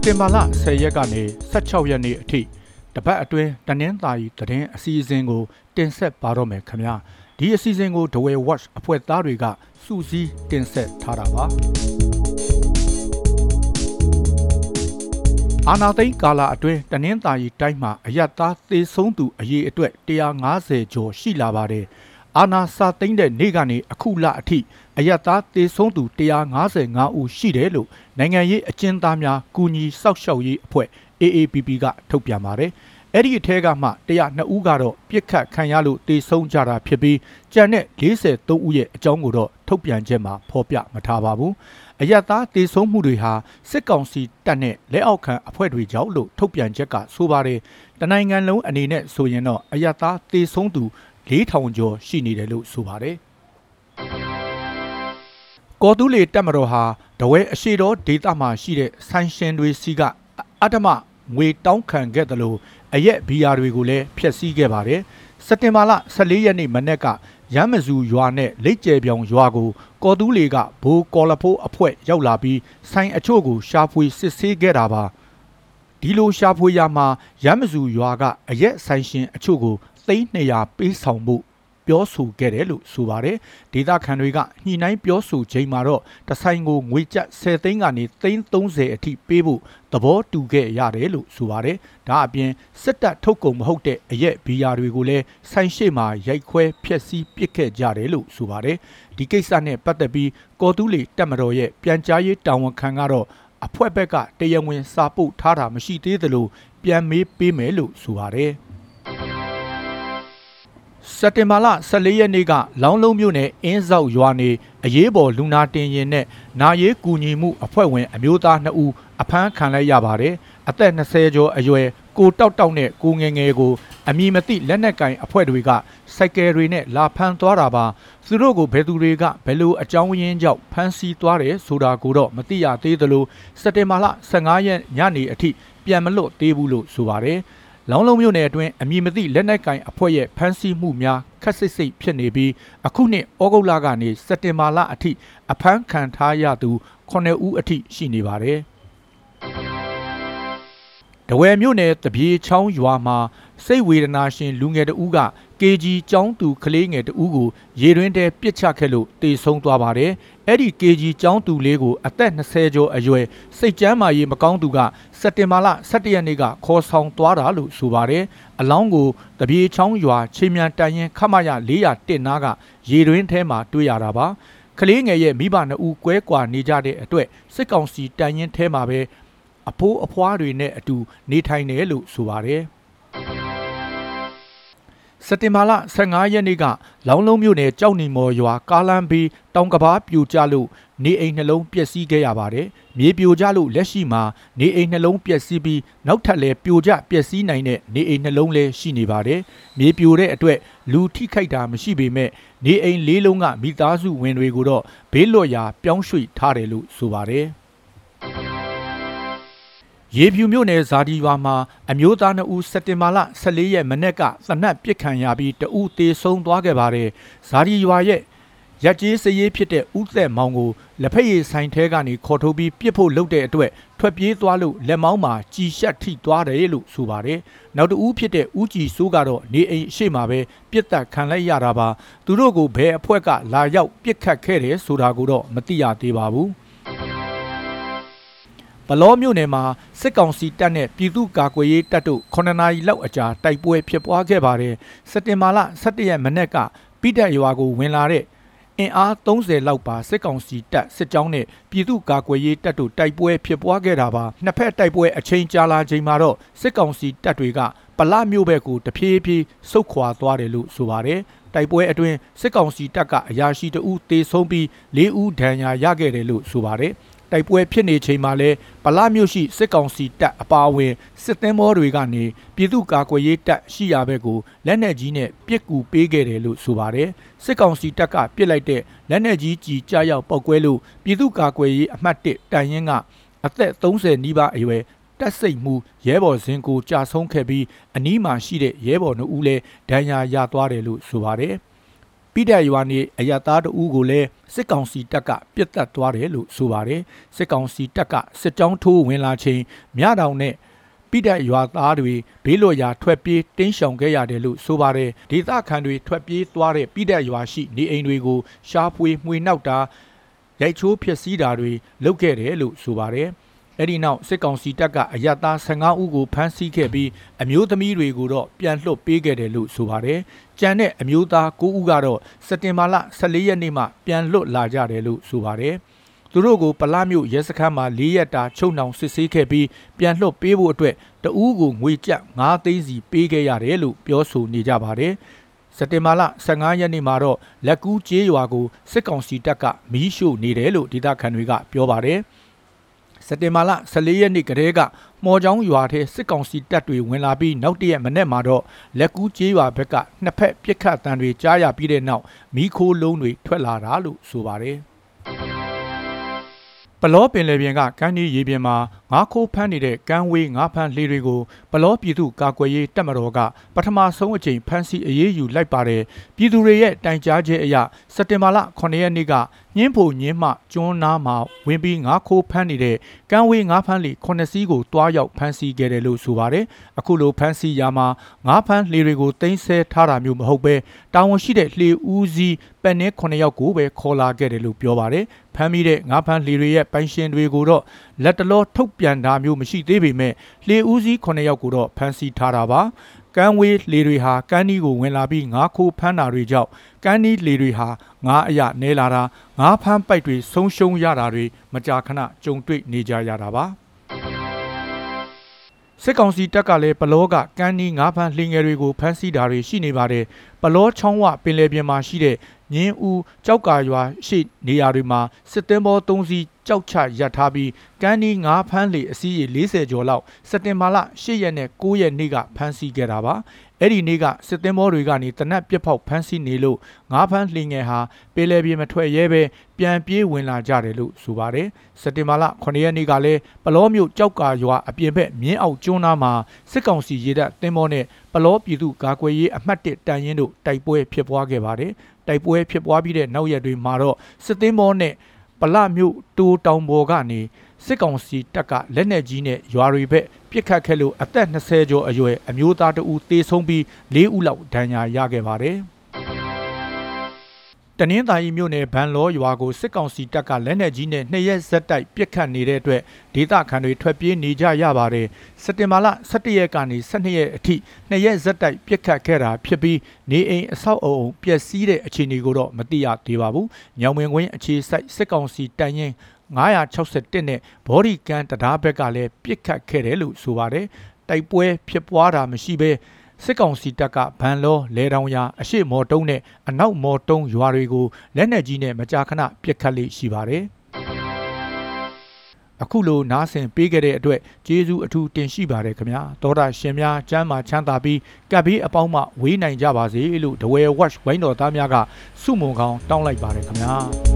က်တင်ဘာလ10ရက်ကနေ16ရက်နေ့အထိတပတ်အတွင်းတနင်္သာရီသတင်းအစီအစဉ်ကို တင်ဆက်ပါတော့မယ်ခင်ဗျာဒီအစီအစဉ်ကို The Way Watch အဖွဲ့သားတွေကစူးစီးတင်ဆက်ထားတာပါအာနာသိန်းကာလာအတွင်းတနင်္သာရီတိုင်းမှာအယက်သားသေဆုံးသူအရေအတွက်150ကျော်ရှိလာပါတယ် အာနာစာသိန်းတဲ့နေ့ကနေအခုလအထိအယက်သားသေဆုံးသူ155ဦးရှိတယ်လို့နိုင်ငံရေးအကျဉ်းသားများကူညီစောက်ရှောက်ရေးအဖွဲ့ AAPP ကထုတ်ပြန်ပါတယ်။အဲ့ဒီအထက်ကမှ102ဦးကတော့ပြစ်ခတ်ခံရလို့သေဆုံးကြတာဖြစ်ပြီးကြံတဲ့43ဦးရဲ့အကြောင်းကိုတော့ထုတ်ပြန်ချက်မှာဖော်ပြမထားပါဘူး။အယက်သားသေဆုံးမှုတွေဟာစစ်ကောင်စီတပ်နဲ့လက်အောက်ခံအဖွဲ့တွေကြောင့်လို့ထုတ်ပြန်ချက်ကဆိုပါတယ်။တနိုင်ငံလုံးအနေနဲ့ဆိုရင်တော့အယက်သားသေဆုံးသူ 4000ကျော်ရှိနေတယ်လို့ဆိုပါတယ်။ကော်တူးလေတက်မတော်ဟာတဝဲအရှိတော်ဒေတာမှာရှိတဲ့ဆိုင်ရှင်တွေစီကအတ္တမငွေတောင်းခံခဲ့တယ်လို့အရက်ဘီယာတွေကိုလည်းဖျက်ဆီးခဲ့ပါတယ်။စက်တင်ဘာလ14ရက်နေ့မနေ့ကရမ်းမဇူရွာနဲ့လိတ်ကျဲပြောင်ရွာကိုကော်တူးလေကဘိုးကော်လဖိုးအဖွဲ့ရောက်လာပြီးဆိုင်အချို့ကိုရှာဖွေစစ်ဆေးခဲ့တာပါ။ဒီလိုရှာဖွေရမှာရမ်းမဇူရွာကအရက်ဆိုင်ရှင်အချို့ကို သိန်း200ပေးဆောင်ဖို့ပြောဆိုခဲ့တယ်လို့ဆိုပါတယ်ဒေတာခန်တွေကညှိနှိုင်းပြောဆိုချိန်မှာတော့တဆိုင်ကိုငွေကျပ်10သိန်းကနေသိန်း30အထိပေးဖို့သဘောတူခဲ့ရတယ်လို့ဆိုပါတယ်ဒါအပြင်စစ်တပ်ထုတ်ကုန်မဟုတ်တဲ့အရက်ဘီယာတွေကိုလည်းဆိုင်ရှိမှာရိုက်ခွဲဖျက်ဆီးပစ်ခဲ့ကြတယ်လို့ဆိုပါတယ်ဒီကိစ္စနဲ့ပတ်သက်ပြီးကော်တူးလီတက်မတော်ရဲ့ပြန်ကြားရေးတာဝန်ခံကတော့အဖွဲ့ဘက်ကတရားဝင်စာပုတ်ထားတာမရှိသေးသလိုပြန်မေးပေးမယ်လို့ဆိုပါတယ် စက်တင်ဘာလ14ရက်နေ့ကလောင်းလုံးမြို့နယ်အင်းဆောက်ရွာနေအရေးပေါ်လူနာတင်ရင်နဲ့နာရေးကူညီမှုအဖွဲ့ဝင်အမျိုးသား2ဦးအဖမ်းခံလိုက်ရပါတယ်။အသက်20ကျော်အရွယ်ကိုတောက်တောက်နဲ့ကိုငယ်ငယ်ကိုအမည်မသိလက်နက်ကင်အဖွဲ့တွေကစိုက်ကယ်တွေနဲ့လာဖမ်းသွားတာပါ။သူတို့ကိုဘယ်သူတွေကဘယ်လိုအကြောင်းရင်းကြောင့်ဖမ်းဆီးသွားတယ်ဆိုတာကိုတော့မသိရသေးသလိုစက်တင်ဘာလ15ရက်ညနေအထိပြန်မလွတ်သေးဘူးလို့ဆိုပါတယ်။ လောင်းလုံးမြို့နယ်အတွင်းအမည်မသိလက်နက်ကင်အဖွဲ့ရဲ့ဖမ်းဆီးမှုများခက်ဆစ်စိတ်ဖြစ်နေပြီးအခုနှစ်ဩဂုတ်လကနေစက်တင်ဘာလအထိအဖမ်းခံထားရသူ9ဦးအထိရှိနေပါတယ် တဝယ်မြို့နယ်တပြေချောင်းရွာမှာစိတ်ဝေဒနာရှင်လူငယ်တဦးက KG ကျောင်းသူကလေးငယ်တဦးကိုရေတွင်းထဲပစ်ချခဲ့လို့တေဆုံးသွားပါတယ်။အဲ့ဒီ KG ကျောင်းသူလေးကိုအသက်20ကျော်အရွယ်စိတ်ကြမ်းမာရေးမကောင်းသူကစက်တင်ဘာလ17ရက်နေ့ကခေါ်ဆောင်သွားတာလို့ဆိုပါတယ်။အလောင်းကိုတပြေချောင်းရွာချိန်မြန်တန်ရင်ခမရ401နားကရေတွင်းထဲမှာတွေ့ရတာပါ။ကလေးငယ်ရဲ့မိဘနှစ်ဦးကွဲကွာနေကြတဲ့အတွက်စစ်ကောင်စီတန်ရင်ထဲမှာပဲ အဖိုးအဖွားတွေနဲ့အတူနေထိုင်တယ်လို့ဆိုပါတယ်။စက်တင်ဘာလ15ရက်နေ့ကလောင်းလုံးမြို့နယ်ကြောက်နီမော်ရွာကားလန်ဘီတောင်ကဘာပြိုကျလို့နေအိမ်နှလုံးပျက်စီးခဲ့ရပါတယ်။မြေပြိုကျလို့လက်ရှိမှာနေအိမ်နှလုံးပျက်စီးပြီးနောက်ထပ်လည်းပြိုကျပျက်စီးနိုင်တဲ့နေအိမ်နှလုံးလည်းရှိနေပါတယ်။မြေပြိုတဲ့အတွက်လူထိခိုက်တာမရှိပေမဲ့နေအိမ်လေးလုံးကမိသားစုဝင်တွေကိုတော့ဘေးလွတ်ရာပြောင်းရွှေ့ထားတယ်လို့ဆိုပါတယ်။ ရေဖြူမြို့နယ်ဇာဒီရွာမှာအမျိုးသား2ဦးစက်တင်ဘာလ14ရက်မနေ့ကသနတ်ပစ်ခံရပြီးတဦးသေဆုံးသွားခဲ့ပါတယ်။ဇာဒီရွာရဲ့ရက်ကြီးစရေးဖြစ်တဲ့ဦးသက်မောင်ကိုလက်ဖက်ရည်ဆိုင်ထဲကနေခေါ်ထုတ်ပြီးပြစ်ဖို့လုပ်တဲ့အတွက်ထွက်ပြေးသွားလို့လက်မောင်းမှာကြီးရှက်ထိသွားတယ်လို့ဆိုပါတယ်။နောက်တဦးဖြစ်တဲ့ဦးကြည်စိုးကတော့နေအိမ်အရှိမှာပဲပြစ်တက်ခံလိုက်ရတာပါ။သူတို့ကိုဘယ်အဖွဲ့ကလာရောက်ပြစ်ခတ်ခဲ့တယ်ဆိုတာကိုတော့မသိရသေးပါဘူး။ ဘလောမြို့နယ်မှာစစ်ကောင်စီတပ်နဲ့ပြည်သူ့ကာကွယ်ရေးတပ်တို့9နာရီလောက်အကြာတိုက်ပွဲဖြစ်ပွားခဲ့ပါတယ်စက်တင်ဘာလ17ရက်မနေ့ကပိတက်ရွာကိုဝင်လာတဲ့အင်အား30လောက်ပါစစ်ကောင်စီတပ်စစ်ကြောင်းနဲ့ပြည်သူ့ကာကွယ်ရေးတပ်တို့တိုက်ပွဲဖြစ်ပွားခဲ့တာပါနှစ်ဖက်တိုက်ပွဲအချိန်ကြာလာချိန်မှာတော့စစ်ကောင်စီတပ်တွေကပလမြို့ဘက်ကိုတဖြည်းဖြည်းဆုတ်ခွာသွားတယ်လို့ဆိုပါတယ်တိုက်ပွဲအတွင်းစစ်ကောင်စီတပ်ကအရာရှိတအုပ်တေဆုံးပြီး၄ဦးဒဏ်ရာရခဲ့တယ်လို့ဆိုပါတယ် တိုက်ပွဲဖြစ်နေချိန်မှာလဲပလမြို့ရှိစစ်ကောင်စီတပ်အပါအဝင်စစ်သင်းဘောတွေကနေပြည်သူ့ကာကွယ်ရေးတပ်ရှိရာဘက်ကိုလက်နက်ကြီးနဲ့ပစ်ကူပေးခဲ့တယ်လို့ဆိုပါတယ်စစ်ကောင်စီတပ်ကပစ်လိုက်တဲ့လက်နက်ကြီးကြီးကြားရောက်ပောက်ကွဲလို့ပြည်သူ့ကာကွယ်ရေးအမှတ်1တန်ရင်ကအသက်30နီးပါးအရွယ်တက်စိတ်မှုရဲဘော်စင်ကိုကြာဆုံးခဲ့ပြီးအနီးမှာရှိတဲ့ရဲဘော်နှုတ်ဦးလည်းဒဏ်ရာရသွားတယ်လို့ဆိုပါတယ်။ ပိတဲ့ရွာနေအရသားတဦးကိုလည်းစစ်ကောင်စီတပ်ကပြစ်တက်သွားတယ်လို့ဆိုပါတယ်စစ်ကောင်စီတပ်ကစစ်ကြောင်းထိုးဝင်လာချိန်မြတောင်နဲ့ပိတဲ့ရွာသားတွေဘေးလွတ်ရာထွက်ပြေးတင်းရှောင်ခဲ့ရတယ်လို့ဆိုပါတယ်ဒေသခံတွေထွက်ပြေးသွားတဲ့ပိတဲ့ရွာရှိနေအိမ်တွေကိုရှားပွေမှွေနှောက်တာရိုက်ချိုးဖျက်ဆီးတာတွေလုပ်ခဲ့တယ်လို့ဆိုပါတယ် အဲ့ဒီနောက်စစ်ကောင်စီတပ်ကအရတား15ဦးကိုဖမ်းဆီးခဲ့ပြီးအမျိုးသမီးတွေကိုတော့ပြန်လွှတ်ပေးခဲ့တယ်လို့ဆိုပါတယ်။ကြံတဲ့အမျိုးသား9ဦးကတော့စက်တင်ဘာလ14ရက်နေ့မှပြန်လွတ်လာကြတယ်လို့ဆိုပါတယ်။သူတို့ကိုပလာမျိုးရဲစခန်းမှာ၄ရက်တာချုပ်နှောင်စစ်ဆေးခဲ့ပြီးပြန်လွှတ်ပေးဖို့အတွက်တဦးကိုငွေကျပ်9သိန်းစီပေးခဲ့ရတယ်လို့ပြောဆိုနေကြပါတယ်။စက်တင်ဘာလ15ရက်နေ့မှာတော့လက်ကူးကျေးရွာကိုစစ်ကောင်စီတပ်ကမီးရှို့နေတယ်လို့ဒေသခံတွေကပြောပါတယ်။ စက်တင်ဘာလ14ရက်နေ့ကတည်းကမော်ချောင်းရွာထဲစစ်ကောင်စီတပ်တွေဝင်လာပြီးနောက်တရက်မနေ့မှာတော့လက်ကူးကျေးရွာဘက်ကနှစ်ဖက်ပြစ်ခတ်တံတွေကြားရပြီးတဲ့နောက်မီးခိုးလုံးတွေထွက်လာတာလို့ဆိုပါတယ်ပလောပင်လယ်ပြင်ကကမ်းနီးရေပြင်မှာငါးခိုးဖမ်းနေတဲ့ကမ်းဝေးငါးဖမ်းလှေတွေကိုပလောပြည်သူကာကွယ်ရေးတပ်မတော်ကပထမဆုံးအကြိမ်ဖမ်းဆီးအရေးယူလိုက်ပါတယ်ပြည်သူတွေရဲ့တိုင်ကြားချက်အရစက်တင်ဘာလ9ရက်နေ့ကညင်းဖို့ညင်းမှကျွန်းနာမှာဝင်ပြီးငါးခိုးဖမ်းနေတဲ့ကမ်းဝေးငါးဖမ်းလှေ9စီးကိုတွားရောက်ဖမ်းဆီးခဲ့တယ်လို့ဆိုပါတယ်အခုလိုဖမ်းဆီးရမှာငါးဖမ်းလှေတွေကိုတင်ဆက်ထားတာမျိုးမဟုတ်ပဲတာဝန်ရှိတဲ့လှေဦးစီးပန်နေ9ယောက်ကိုပဲခေါ်လာခဲ့တယ်လို့ပြောပါတယ်ဖမ်းမိတဲ့ငါးဖမ်းလှေတွေရဲ့ပိုင်ရှင်တွေကိုတော့လက်တလောထုတ်ပြန်တာမျိုးမရှိသေးပေမဲ့လှေဦးစီး9ယောက်ကိုတော့ဖမ်းဆီးထားတာပါ ကမ်းဝေးလေတွေဟာကမ်းနီးကိုဝင်လာပြီးငါးခိုးဖမ်းတာတွေကြောင့်ကမ်းနီးလေတွေဟာငါးအရနဲလာတာငါးဖမ်းပိုက်တွေဆုံးရှုံးရတာတွေမကြာခဏကြုံတွေ့နေကြရတာပါစစ်ကောင်စီတပ်ကလည်းပလောကကမ်းနီးငါးဖမ်းလှင်ငယ်တွေကိုဖမ်းဆီးတာတွေရှိနေပါတယ် ပလောချောင်းဝပင်လယ်ပြင်မှာရှိတဲ့ညင်းဦးကြောက်ကာရွာရှိနေရာတွေမှာစစ်သင်းဘော၃စီးကြောက်ချရပ်ထားပြီးကမ်းနီးငါးဖမ်းလေအစီးရေ40ကျော်လောက်စက်တင်ဘာလ10ရက်နဲ့9ရက်နေ့ကဖမ်းဆီးခဲ့တာပါအဲ့ဒီနေ့ကစစ်သင်းဘောတွေကနေတနက်ပြက်ဖောက်ဖမ်းဆီးနေလို့ငါးဖမ်းလှင်ငယ်ဟာပေလေပြေမထွက်ရဲပဲပြန်ပြေးဝင်လာကြတယ်လို့ဆိုပါတယ်စက်တင်ဘာလ9ရက်နေ့ကလည်းပလောမျိုးကြောက်ကာရွာအပြင်ဘက်မြင်းအောင်ကျွန်းသားမှာစစ်ကောင်စီရေတပ်သင်းဘောနဲ့ပလောပြည်သူကာကွယ်ရေးအမှတ်1တန်ရင်တို့တိုက်ပွဲဖြစ်ပွားခဲ့ပါတယ်တိုက်ပွဲဖြစ်ပွားပြီးတဲ့နောက်ရက်တွေမှာတော့စစ်သင်းဘောနဲ့ပလမြို့တိုးတောင်ပေါ်ကနေစစ်ကောင်စီတပ်ကလက်နက်ကြီးနဲ့ရွာတွေဘက်ပစ်ခတ်ခဲ့လို့အသက်20ကျော်အရွယ်အမျိုးသားတဦးသေဆုံးပြီး၄ဦးလောက်ဒဏ်ရာရခဲ့ပါတယ်။ တနင်္သာရီမြို့နယ်ဗန်လောရွာကိုစစ်ကောင်စီတပ်ကလက်နက်ကြီးနဲ့နှစ်ရက်ဇက်တိုက်ပစ်ခတ်နေတဲ့အတွက်ဒေသခံတွေထွက်ပြေးနေကြရပါတယ်။စက်တင်ဘာလ17ရက်ကနေ12ရက်အထိနှစ်ရက်ဇက်တိုက်ပစ်ခတ်ခဲ့တာဖြစ်ပြီးနေအိမ်အဆောက်အအုံပျက်စီးတဲ့အခြေအနေကိုတော့မသိရသေးပါဘူး။ညောင်မင်ကွင်းအခြေစိုက်စစ်ကောင်စီတန်ရင်961နဲ့ဘော်ဒီကန်တရားဘက်ကလည်းပြစ်ခတ်ခဲ့တယ်လို့ဆိုပါတယ်တိုက်ပွဲဖြစ်ပွားတာမရှိဘဲ စစ်ကောင်စီတပ်ကဗန်လောလဲတောင်ရအရှိမော်တုံးနဲ့အနောက်မော်တုံးရွာတွေကိုလက်နက်ကြီးနဲ့မကြာခဏပစ်ခတ်လေးရှိပါတယ်အခုလိုနားဆင်ပေးခဲ့တဲ့အတွက်ကျေးဇူးအထူးတင်ရှိပါတယ်ခင်ဗျာသောတာရှင်များကျမ်းမာချမ်းသာပြီးကပ်ပြီးအပေါင်းမှဝေးနိုင်ကြပါစေလို့ဒဝဲ watch ဝိုင်းတော်သားများကစုမုံကောင်းတောင်းလိုက်ပါတယ်ခင်ဗျာ